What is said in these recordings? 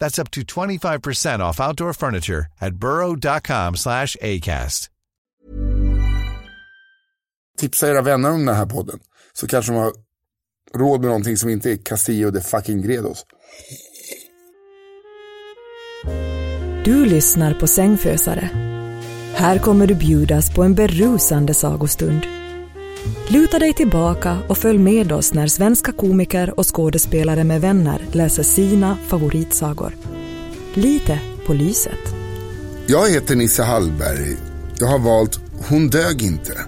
That's up to 25% off outdoor furniture at burrow.com slash ACAST. Tipsa era vänner om den här podden. Så kanske de har råd med någonting som inte är Castillo de fucking Gredos. Du lyssnar på Sängfösare. Här kommer du bjudas på en berusande sagostund. Luta dig tillbaka och följ med oss när svenska komiker och skådespelare med vänner läser sina favoritsagor. Lite på lyset. Jag heter Nisse Hallberg. Jag har valt Hon dög inte.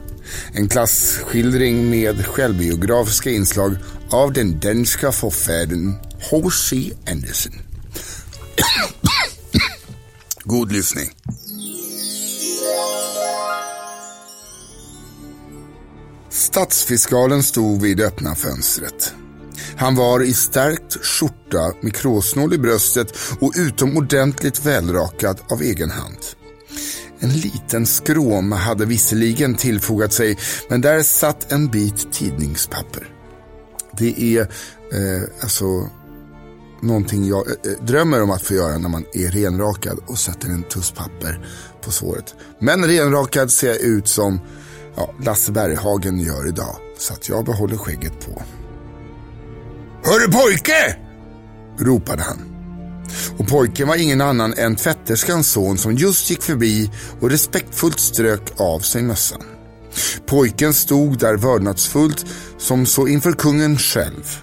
En klassskildring med självbiografiska inslag av den danska författaren H.C. Andersen. God lyssning. Stadsfiskalen stod vid det öppna fönstret. Han var i stärkt skjorta med kråsnål i bröstet och utomordentligt välrakad av egen hand. En liten skråma hade visserligen tillfogat sig, men där satt en bit tidningspapper. Det är eh, alltså någonting jag eh, eh, drömmer om att få göra när man är renrakad och sätter en tuss papper på såret. Men renrakad ser jag ut som ja, Lasse Berghagen gör idag. Så att jag behåller skägget på. Hörru pojke! ropade han. Och pojken var ingen annan än tvätterskans son som just gick förbi och respektfullt strök av sig mössan. Pojken stod där vördnadsfullt som så inför kungen själv.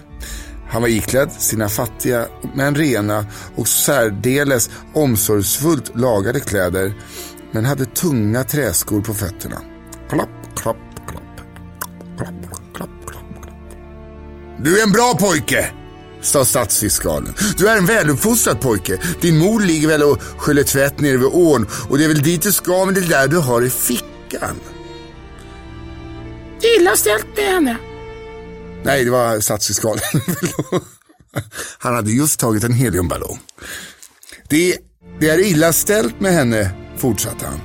Han var iklädd sina fattiga men rena och särdeles omsorgsfullt lagade kläder men hade tunga träskor på fötterna. Plopp, klapp, klapp. Klapp, klapp, klapp, klapp. Du är en bra pojke, sa stadsfiskalen. Du är en väluppfostrad pojke. Din mor ligger väl och sköljer tvätt nere vid ån och det är väl dit du ska med det där du har i fickan. Illa ställt med henne. Nej, det var stadsfiskalen. Han hade just tagit en heliumballong. Det, det är illa ställt med henne, fortsatte han.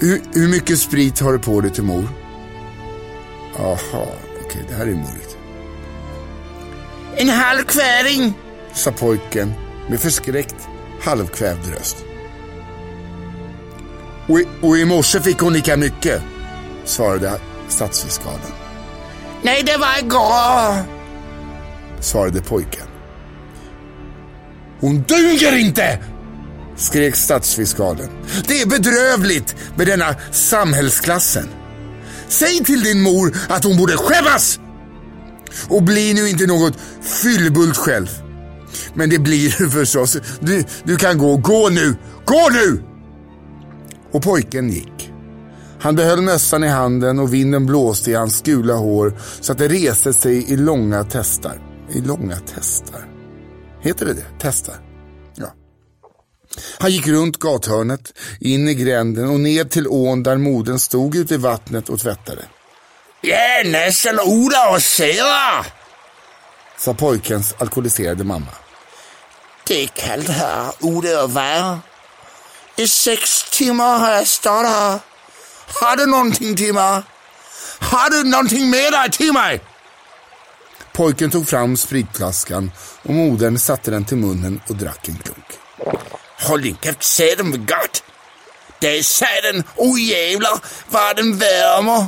Hur, hur mycket sprit har du på dig till mor? Jaha, okej, det här är mörkt. En halv kväring. Sa pojken med förskräckt halvkvävd röst. Och, i- och i morse fick hon lika mycket, svarade stadsfiskalen. Nej, det var igår. svarade pojken. Hon duger inte! Skrek stadsfiskalen. Det är bedrövligt med denna samhällsklassen. Säg till din mor att hon borde skämmas! Och bli nu inte något fyllbult själv. Men det blir du förstås. Du, du kan gå. Gå nu! Gå nu! Och pojken gick. Han behöll mössan i handen och vinden blåste i hans gula hår så att det reste sig i långa testar. I långa testar? Heter det det? Testar? Han gick runt gathörnet, in i gränden och ned till ån där modern stod ute i vattnet och tvättade. Ja, nästan Oda och Sera, sa pojkens alkoholiserade mamma. Det är kallt här ute och värre. I sex timmar har jag stått här. Har du någonting till mig? Har du någonting med dig till mig? Pojken tog fram spritflaskan och modern satte den till munnen och drack en klunk. Håll din käft, satan vad gott. Det är satan, oh jävlar vad den värmer.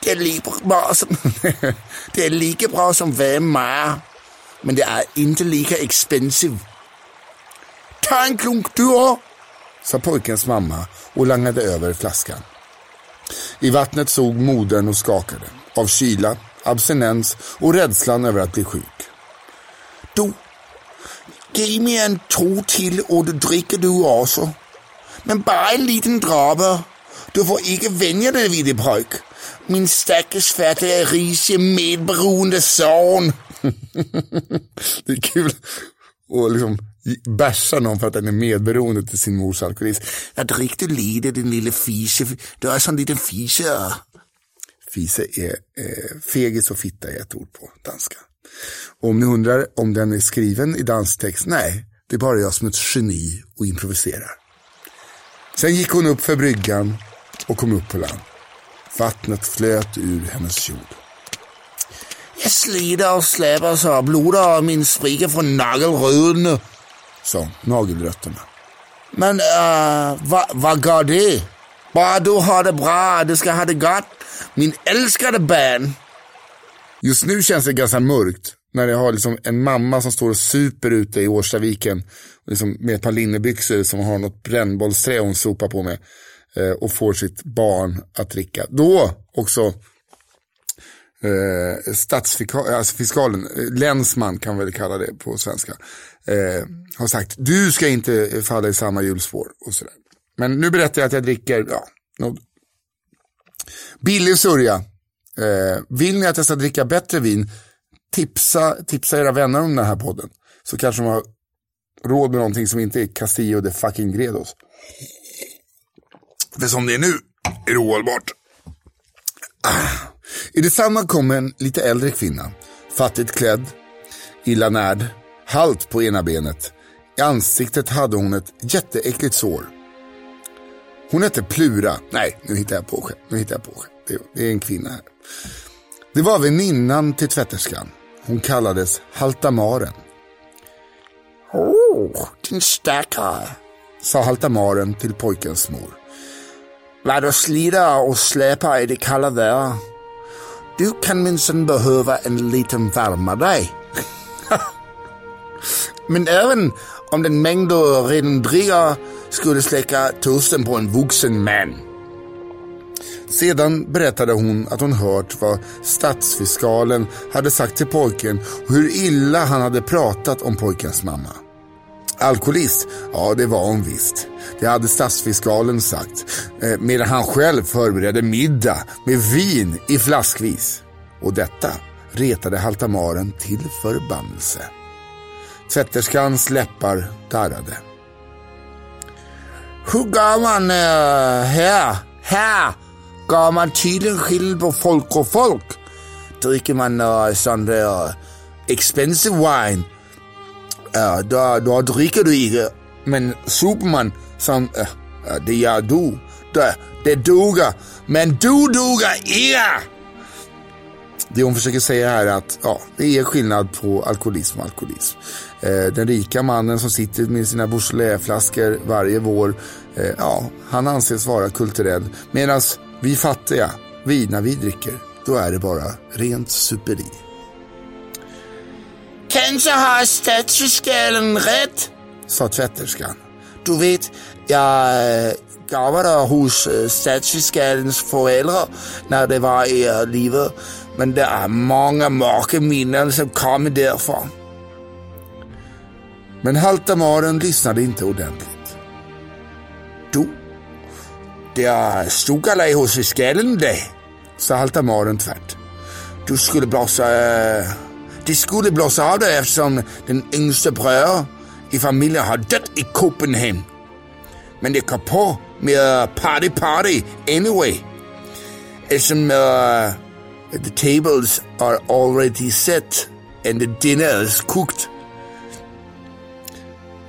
Det är lika bra som, det är lika bra som värme men det är inte lika expensive. Ta en klunk du också! sa pojkens mamma och langade över flaskan. I vattnet såg modern och skakade av kyla, abstinens och rädslan över att bli sjuk. Du, ge mig en tå till och du dricker du också. Men bara en liten droppe. Du får inte vänja dig vid det pojk. Min stackars fattiga, risiga, medberoende son. det är kul att liksom bärsa någon för att den är medberoende till sin mors alkoholism. Jag dricker lite din lilla fise. Du är sån liten fise. Fise är eh, fegis och fitta är ett ord på danska. Och om ni undrar om den är skriven i danstext, nej, det är bara jag som ett geni och improviserar. Sen gick hon upp för bryggan och kom upp på land. Vattnet flöt ur hennes kjol. Jag sliter och släpar så blodet och min spricker från nagelrötterna, sa nagelrötterna. Men uh, vad va går det? Bara du har det bra, du ska ha det gott. Min älskade barn. Just nu känns det ganska mörkt när jag har liksom en mamma som står och super ute i Årstaviken liksom med ett par linnebyxor som har något brännbollsträ hon sopar på med eh, och får sitt barn att dricka. Då också eh, statsfiskalen, alltså fiskalen, eh, länsman kan man väl kalla det på svenska, eh, har sagt du ska inte falla i samma hjulspår och sådär. Men nu berättar jag att jag dricker, ja, något. billig sörja. Eh, vill ni att jag ska dricka bättre vin, tipsa, tipsa era vänner om den här podden. Så kanske de har råd med någonting som inte är Castillo de fucking Gredos. För som det är nu är det ohållbart. Ah. I detsamma kom en lite äldre kvinna, fattigt klädd, illa närd, halt på ena benet. I ansiktet hade hon ett jätteäckligt sår. Hon hette Plura. Nej, nu hittar jag på Nu hittar jag på Det är en kvinna här. Det var väninnan till tvätterskan. Hon kallades Haltamaren. Åh, din stackare, sa Haltamaren till pojkens mor. Vad du sliter och släpar i det kalla vädret. Du kan minsann behöva en liten värma dig. Men även om den mängd du redan dricker skulle släcka törsten på en vuxen man. Sedan berättade hon att hon hört vad stadsfiskalen hade sagt till pojken och hur illa han hade pratat om pojkens mamma. Alkoholist? Ja, det var hon visst. Det hade stadsfiskalen sagt. Eh, medan han själv förberedde middag med vin i flaskvis. Och detta retade Haltamaren till förbannelse. Tvätterskans läppar darrade. Hur gammal är här? Här gör man tydligen skillnad på folk och folk. Dricker man øh, uh, sån där expensive wine uh, då, då dricker du inte. Men super man som uh, det gör du, det, det duger. Men du duger inte! Det hon försöker säga här är att ja, det är skillnad på alkoholism och alkoholism. Eh, den rika mannen som sitter med sina Beaujolais-flaskor varje vår, eh, ja, han anses vara kulturell. Medan vi fattiga, vi när vi dricker, då är det bara rent superi. Kanske har stadsfiskalen rätt, sa tvätterskan. Du vet, jag jobbade hos stadsfiskalens föräldrar när det var i livet. Men det är många mörka minnen som kommer därifrån. Men Haltamaren lyssnade inte ordentligt. Du, Det stod alla i hos skallen det, sa haltamaren tvärt. Du skulle blåsa... Eh, det skulle blåsa av dig eftersom den yngste bröder i familjen har dött i Köpenhamn. Men det kom på med party party anyway. Eftersom uh, the tables are already set and the dinner is cooked.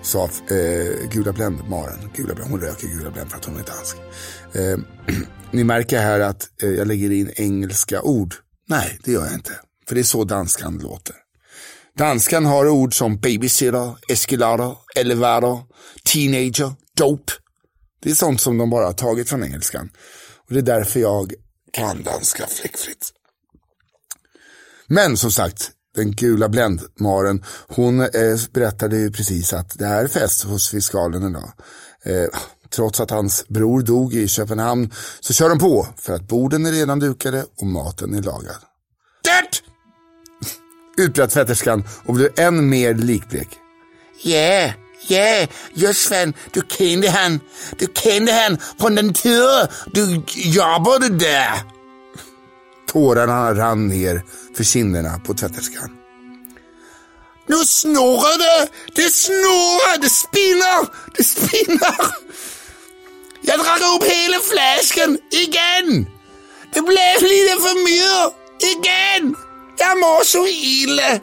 Sa eh, Gula Blend, Maren. Gula Blend, hon röker Gula Blend för att hon är dansk. Eh, ni märker här att eh, jag lägger in engelska ord. Nej, det gör jag inte. För det är så danskan låter. Danskan har ord som babysitter, eskalator, elevator, teenager, dope. Det är sånt som de bara har tagit från engelskan. Och det är därför jag kan danska fläckfritt. Men som sagt, den gula bländmaren, hon eh, berättade ju precis att det är fest hos fiskalen idag. Eh, trots att hans bror dog i Köpenhamn så kör de på för att borden är redan dukade och maten är lagad. Det! Utbröt tvätterskan och blev än mer likblek. Ja, yeah, ja, yeah, just fan, du kände han. Du kände han från den tiden du jobbade där. Tårarna rann ner för kinderna på tvätterskan. Nu snurrar det! Det snurrar! Det spinner! Det spinner! Jag drack upp hela flaskan igen! Det blev lite för mycket igen! Jag mår så illa!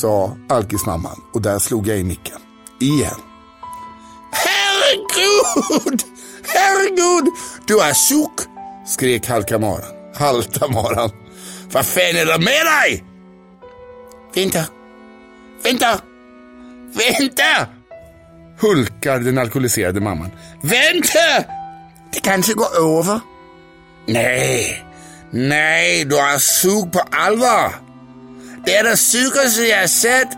Sa alkismamman och där slog jag i micken. Igen. Herregud! Herregud! Du är sjuk! Skrek Halkamaren. Halta maran. Vad fan är det med dig? Vänta. Vänta. Vänta! Hulkar den alkoholiserade mamman. Vänta! Det kanske går över. Nej, nej, du är sjuk på allvar. Det är det sjukaste jag sett.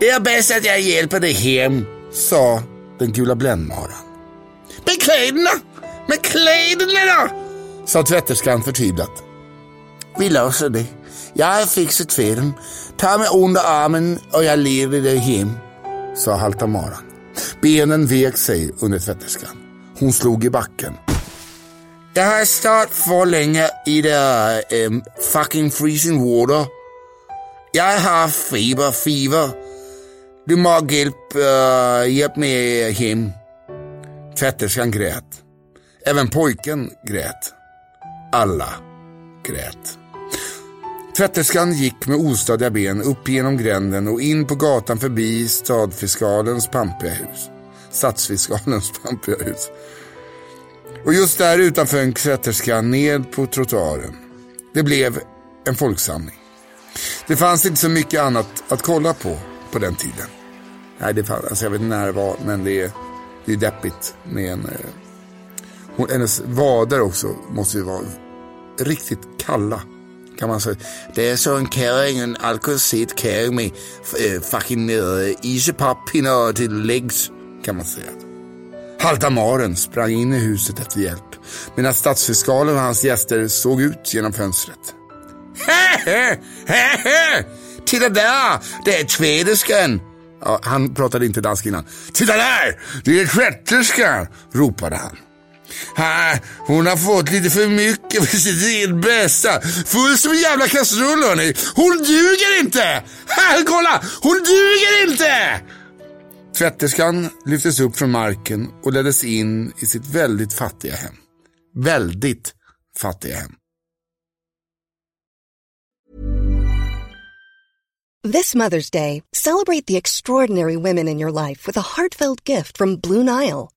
Det är bäst att jag hjälper dig hem, sa den gula bländmaran. Med kläderna! Med kläderna då! Sa tvätterskan förtvivlat. Vi löser det. Jag har fixat tvätten. Ta mig under armen och jag leder dig hem. Sa haltamaran. Benen vek sig under tvätterskan. Hon slog i backen. Jag har stått för länge i det um, fucking freezing water. Jag har feber, fever. Du må hjälp, uh, eh, hjälp mig eh, hem. Tvätterskan grät. Även pojken grät. Alla grät. Tvätterskan gick med ostadiga ben upp genom gränden och in på gatan förbi stadfiskalens pampiga hus. Stadsfiskalens pampiga hus. Och just där utanför en tvätterskan ned på trottoaren. Det blev en folksamling. Det fanns inte så mycket annat att kolla på på den tiden. Nej, det fanns, alltså jag vet inte när det var, men det är, det är deppigt med en... Eh, hon, hennes vader också måste ju vara riktigt kalla. Kan man säga. Det är så en kärring, en alkoholsedd kärring med äh, fucking äh, till legs. Kan man säga. Haldamaren sprang in i huset efter hjälp. Medan stadsfiskalen och hans gäster såg ut genom fönstret. Hehe, hehe! Titta där, det är tväderskan. Ja, han pratade inte dansk innan. Titta där, det är tvätterskan, ropade han. Hon har fått lite för mycket för sitt eget bästa. Full som en jävla kastrull hörni. Hon duger inte! Här, kolla! Hon duger inte! Tvätterskan lyftes upp från marken och leddes in i sitt väldigt fattiga hem. Väldigt fattiga hem. This Mother's Day, celebrate the extraordinary women in your life with a heartfelt gift from Blue Nile.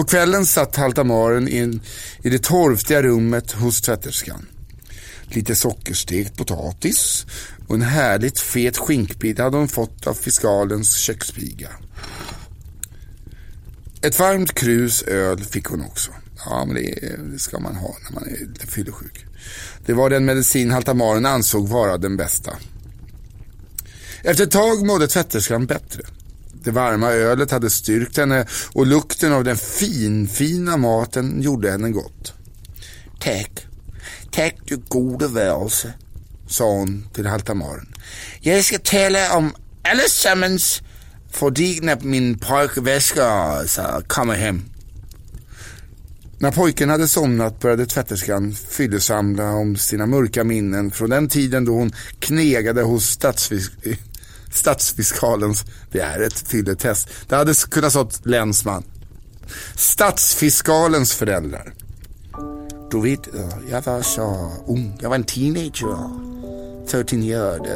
På kvällen satt Haltamaren in, i det torftiga rummet hos tvätterskan. Lite sockerstekt potatis och en härligt fet skinkbit hade hon fått av fiskalens kökspiga. Ett varmt krus öl fick hon också. Ja, men det, det ska man ha när man är lite fyllesjuk. Det var den medicin Haltamaren ansåg vara den bästa. Efter ett tag mådde tvätterskan bättre. Det varma ölet hade styrkt henne och lukten av den finfina maten gjorde henne gott. Tack, tack du gode varelse, sa hon till Haltamaren. Jag ska tala om allesammans fordi när min pojke väskar så kommer hem. När pojken hade somnat började tvätterskan fyllesamla om sina mörka minnen från den tiden då hon knegade hos stadsfisk stadsfiskalens, det är ett fylletest. Det hade kunnat stått länsman. Stadsfiskalens föräldrar. Du vet, eh, jag var så ung. Jag var en teenager. 13 år.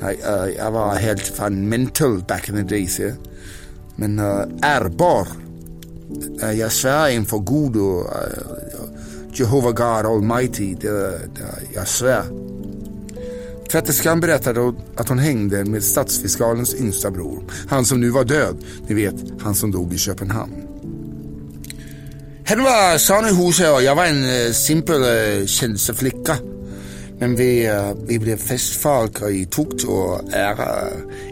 Nej, eh, jag var helt fan mental back in the days. Eh. Men ärbar. Jag svär inför Gud och Jehova Jehovah God Almighty. Jag svär. Tvätterskan berättade att hon hängde med stadsfiskalens yngsta bror. Han som nu var död. Ni vet, han som dog i Köpenhamn. Han var son i huset och jag var en eh, simpel eh, tjänsteflicka. Men vi, eh, vi blev festfolk och i tukt och ära.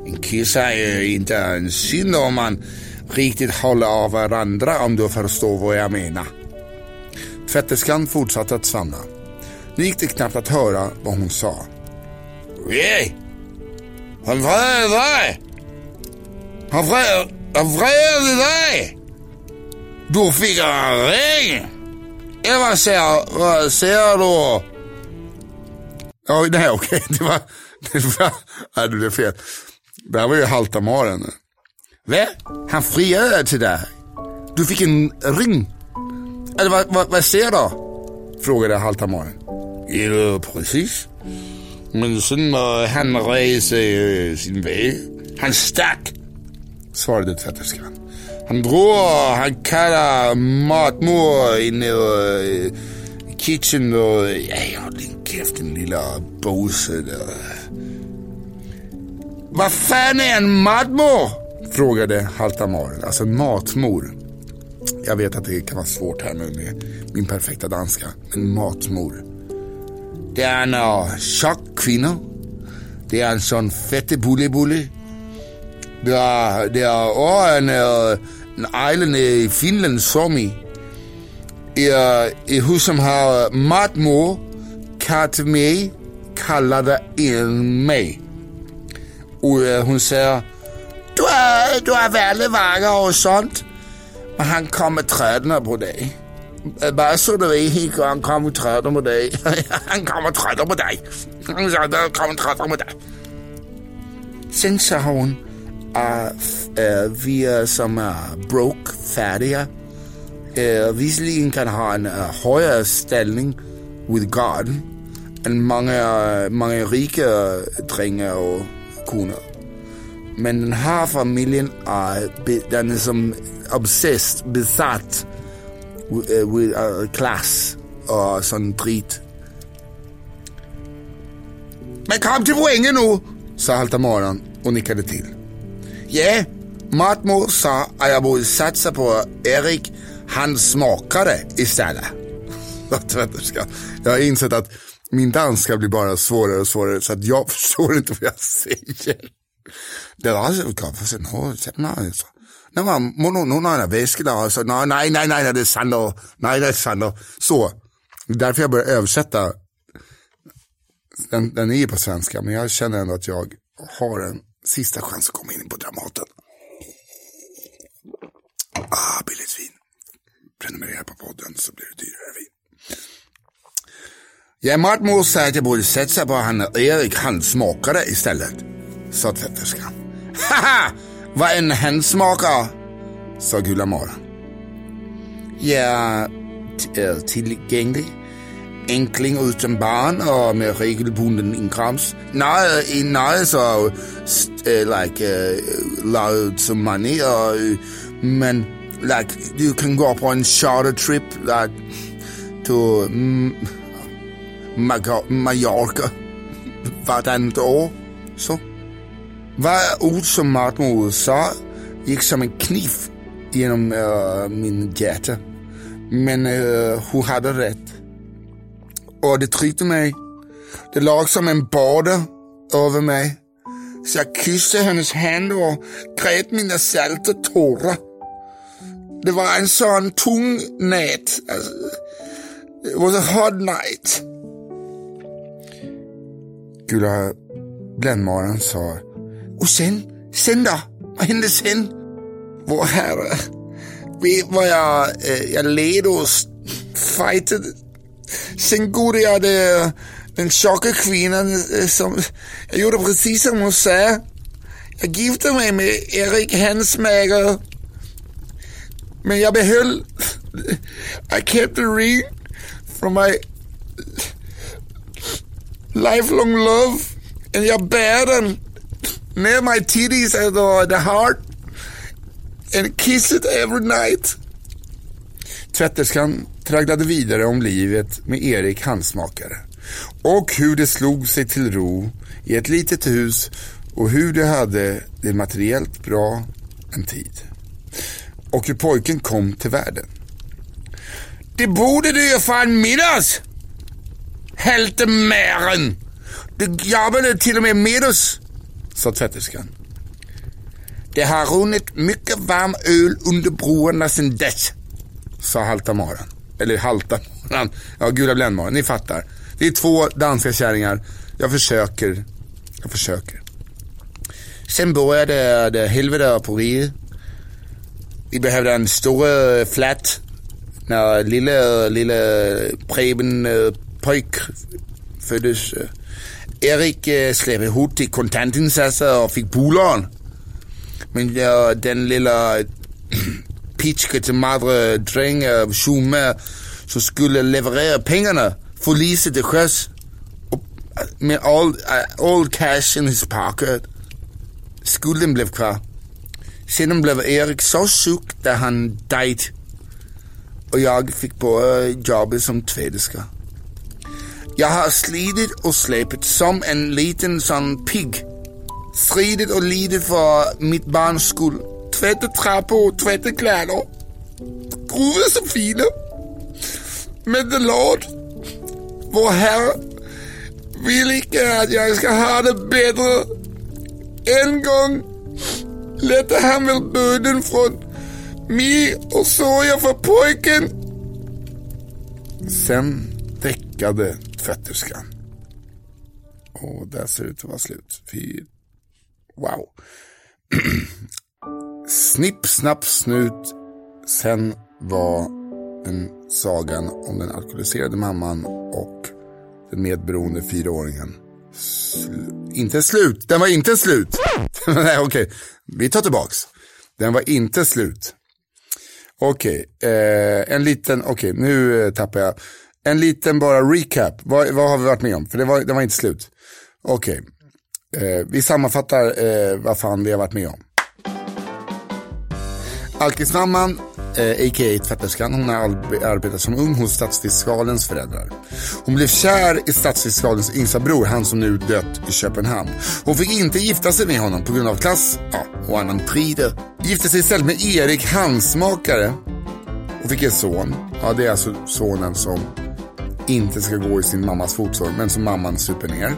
En kissa är inte en synd om man riktigt håller av varandra om du förstår vad jag menar. Tvätterskan fortsatte att svamla. Nu gick det knappt att höra vad hon sa. Nej. Han vred dig. Han vred, han vred dig. Du fick en ring. Eller vad säger, vad säger du? Ja, nej okej, det var, det var, nej det blev fel. Det här var ju Haltamaren. Va? Han friade till dig? Du fick en ring? Eller vad, vad, vad säger du? Frågade Haltamaren. Ja, precis. Men sen må han reste eh, sin väg. Han stack, svarade tvätterskan. Han drog, han kallade matmor in i uh, kitchen och ja, jag din käften lilla bose där. Vad fan är en matmor? Frågade Haltamaren, alltså en matmor. Jag vet att det kan vara svårt här nu med min perfekta danska, men matmor. Det er en øh, chok kvinder. Det er en sån fette bullebulle. Det er, det er årene en, uh, island i Finland, Suomi. I, uh, i hus som har matmor, kallat mig, kallade in mig. Och uh, hon säger, du är, du är väldigt vacker och sånt. Men han kommer trädna på dig. Eh, Bara så du ved, han kommer trötta på dig. han kommer trötta på dig. Han kommer trötta på dig. Sen sa hon, äh, vi som är broke, færdige. Eh, äh, visserligen kan ha en eh, högre ställning with God. än många, många rika drängar och koner. Men den här familjen är, den är som obsessed, besatt with, a uh, och sån drit. Men kom till poängen nu, sa Haltamaran och nickade till. Ja, Matmor sa att jag borde satsa på Erik, han smakade istället. Jag har insett att min danska blir bara svårare och svårare så att jag förstår inte vad jag säger. Det var alltså- så gott för nej så. Nej, hon har en väska där så nej, nej, nej, nej, det är Sander. Nej, det är Sander. Så. Därför jag börjar översätta. Den, den är på svenska, men jag känner ändå att jag har en sista chans att komma in på Dramaten. Ah, billigt vin. Prenumerera på podden så blir det dyrare vin. Ja, Martmor säger att jag borde satsa på han Erik handsmakare istället, sa tvätterskan. Haha, vad en smakar, sa Gula Mara. Jag är eh, tillgänglig, enkling utan barn och med regelbunden inkomst. Nej, nej så eh, like uh, loud some money, uh, men like du kan gå på en charter trip like, to mm, Mallorca vartannat år. Så. Varje ord som Martin sa gick som en kniv genom uh, eh, min hjärta. Men eh, uh, hon hade rätt. Och det tryckte mig. Det låg som en börda över mig. Så jag kysste hennes hand och grät mina salta tårar. Det var en sån tung natt. Alltså, it was a hot night. Gula Bländmaran sa. Och sen, sen då? Vad hände sen? Vår herre. Vet vad jag, eh, jag led och fightade. Sen gjorde jag det, den tjocka kvinnan eh, som, jag gjorde precis som hon sa. Jag gifte mig med Erik Hansmäger. Men jag behöll, I kept the ring from my lifelong love. And jag bär den near my titties and uh, the heart. And kiss it every night. Tvätterskan tragglade vidare om livet med Erik handsmakare. Och hur det slog sig till ro i ett litet hus och hur det hade det materiellt bra en tid. Och hur pojken kom till världen. Det borde du ju fan minnas! Hältemären! Du jobbade till och med med oss, sa tvätterskan. Det har runnit mycket varm öl under broarna sedan dess, sa Haltamaran. Eller Haltamaran, ja Gula Bländmaran, ni fattar. Det är två danska kärringar. Jag försöker, jag försöker. Sen började det helvete på riket. Vi behövde en stor eh, flat när lille, lille Preben eh, pojk föddes. Eh, Erik øh, släppte ihop till kontantinsatser och fick bolån. Men ja, den lilla pitchke madre dräng Schumer som skulle leverera pengarna förliste till sjöss øh, med all, all cash in his pocket. Skulden blev kvar. Sedan blev Erik så sjuk där han dejt Och jag fick på jobbet som tvätterska. Jag har slitit och släpat som en liten sån pigg. Stridit och lidit för mitt barns skull. Tvättat trappor och tvättat kläder. Grova så fina. Men the Lord, vår Herre, vill inte att jag ska ha det bättre. En gång lättade han väl börden från mig och sorgen för pojken. Sen däckade tvätterskan. Och där ser det ut att vara slut. Fy... Wow. Snipp, snapp, snut. Sen var den sagan om den alkoholiserade mamman och den medberoende fyraåringen sl- inte slut. Den var inte slut. Nej, okej. Okay. Vi tar tillbaks. Den var inte slut. Okej, okay. eh, en liten, okej, okay. nu eh, tappar jag en liten bara recap. Vad, vad har vi varit med om? För det var, det var inte slut. Okej, eh, vi sammanfattar eh, vad fan vi har varit med om. Alkismamman, eh, a.k.a. tvätterskan, hon har arbetat som ung hos stadsfiskalens föräldrar. Hon blev kär i stadsfiskalens yngsta bror, han som nu dött i Köpenhamn. Hon fick inte gifta sig med honom på grund av klass ja, och annan trider. Gifte sig istället med Erik Handsmakare och fick en son. Ja, det är alltså sonen som inte ska gå i sin mammas fotspår, men som mamman super ner.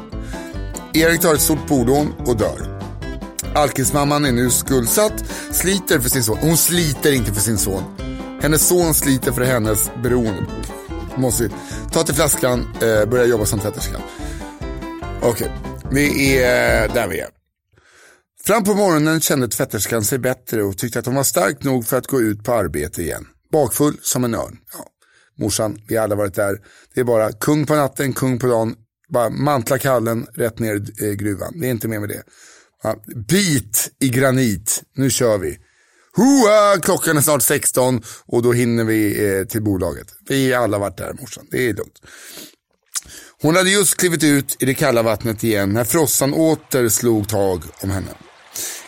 Erik tar ett stort fordon och dör. Alkismamman är nu skuldsatt, sliter för sin son. Hon sliter inte för sin son. Hennes son sliter för hennes beroende. Måste ta till flaskan, eh, börja jobba som tvätterska. Okej, okay. vi är eh, där vi är. Fram på morgonen kände tvätterskan sig bättre och tyckte att hon var stark nog för att gå ut på arbete igen. Bakfull som en örn. Ja, morsan, vi har alla varit där. Det är bara kung på natten, kung på dagen. Bara mantla kallen rätt ner i gruvan. Det är inte mer med det. Ja, bit i granit, nu kör vi. Hoa, klockan är snart 16 och då hinner vi eh, till bolaget. Vi har alla varit där morsan, det är lugnt. Hon hade just klivit ut i det kalla vattnet igen när frossan åter slog tag om henne.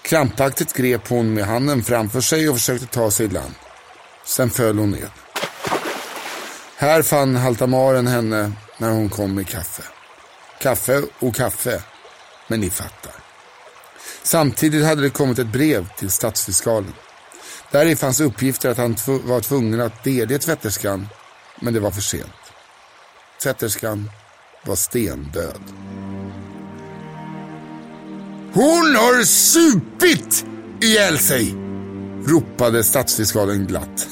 Krampaktigt grep hon med handen framför sig och försökte ta sig i land. Sen föll hon ner. Här fann haltamaren henne när hon kom med kaffe. Kaffe och kaffe, men ni fattar. Samtidigt hade det kommit ett brev till stadsfiskalen. Där i fanns uppgifter att han var tvungen att delge tvätterskan, men det var för sent. Tvätterskan var stendöd. Hon har supit ihjäl sig! Ropade stadsfiskalen glatt.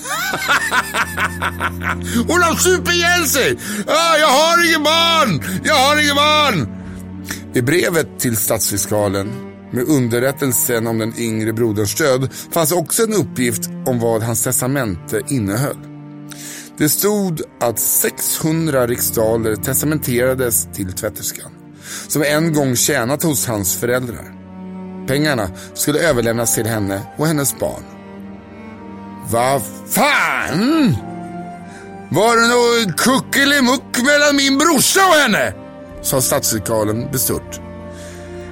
Hon har supit ihjäl sig! Ah, jag har ingen barn! Jag har ingen barn! I brevet till stadsfiskalen med underrättelsen om den yngre broderns död fanns också en uppgift om vad hans testamente innehöll. Det stod att 600 riksdaler testamenterades till tvätterskan, som en gång tjänat hos hans föräldrar. Pengarna skulle överlämnas till henne och hennes barn. Vad fan! Var det något kuckelimuck mellan min brorsa och henne? sa stadsfiskalen bestört.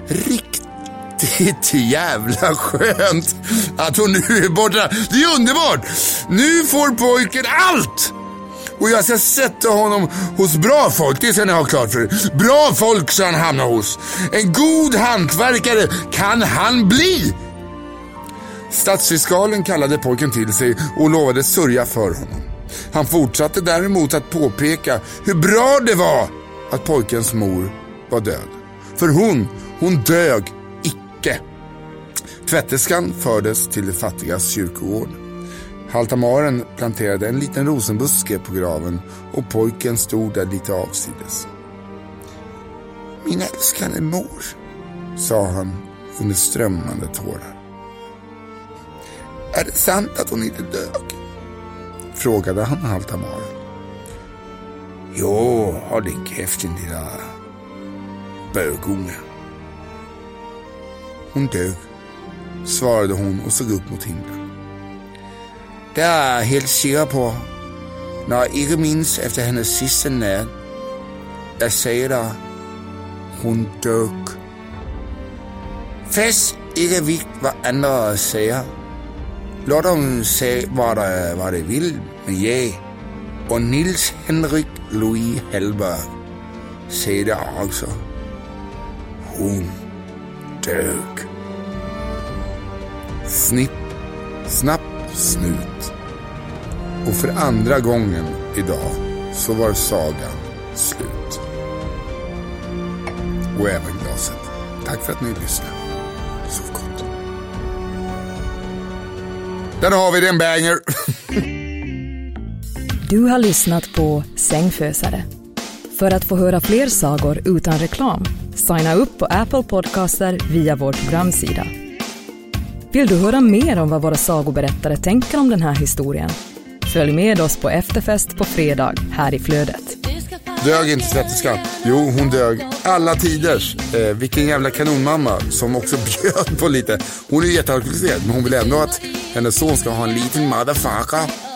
Riktigt jävla skönt att hon nu är borta. Det är underbart! Nu får pojken allt! Och jag ska sätta honom hos bra folk, det ska ni ha klart för er. Bra folk ska han hamna hos. En god hantverkare kan han bli! Stadsfiskalen kallade pojken till sig och lovade sörja för honom. Han fortsatte däremot att påpeka hur bra det var att pojkens mor var död. För hon, hon dög icke. Tvätterskan fördes till de fattigas kyrkogård. Haltamaren planterade en liten rosenbuske på graven och pojken stod där lite avsides. Min älskade mor, sa han under strömmande tårar. Är det sant att hon inte dög? Frågade han Altamar. Jo, håll din käften lilla bögunge. Hon dög, svarade hon och såg upp mot himlen. Det är jag helt säker på, när jag inte minns efter hennes sista natt, Jag säger dig, hon dög. Fast inte vikt vad andra säger. Låt dem säga vad de, vad de vill, men jag och Nils Henrik Louis Hellberg säger det också. Hon dög. Snipp, snapp, snut. Och för andra gången idag så var sagan slut. Och även glaset. Tack för att ni lyssnade. Där har vi den banger. du har lyssnat på Sängfösare. För att få höra fler sagor utan reklam, signa upp på Apple Podcaster via vår programsida. Vill du höra mer om vad våra sagoberättare tänker om den här historien? Följ med oss på efterfest på fredag här i Flödet. Dög inte svetterskan? Jo, hon dög alla tiders. Eh, vilken jävla kanonmamma som också bjöd på lite. Hon är jättealkoholiserad, men hon vill ändå att hennes son ska ha en liten motherfucker.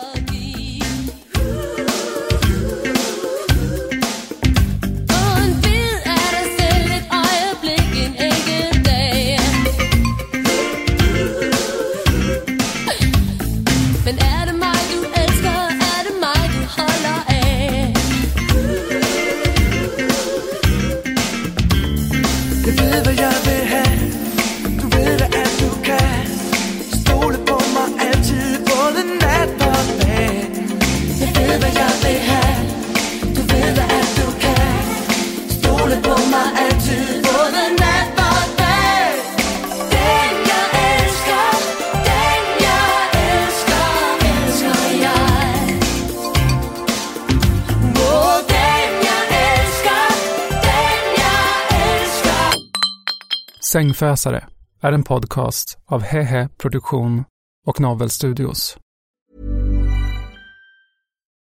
Sängfösare är en podcast av Hehe Produktion och Novel Studios.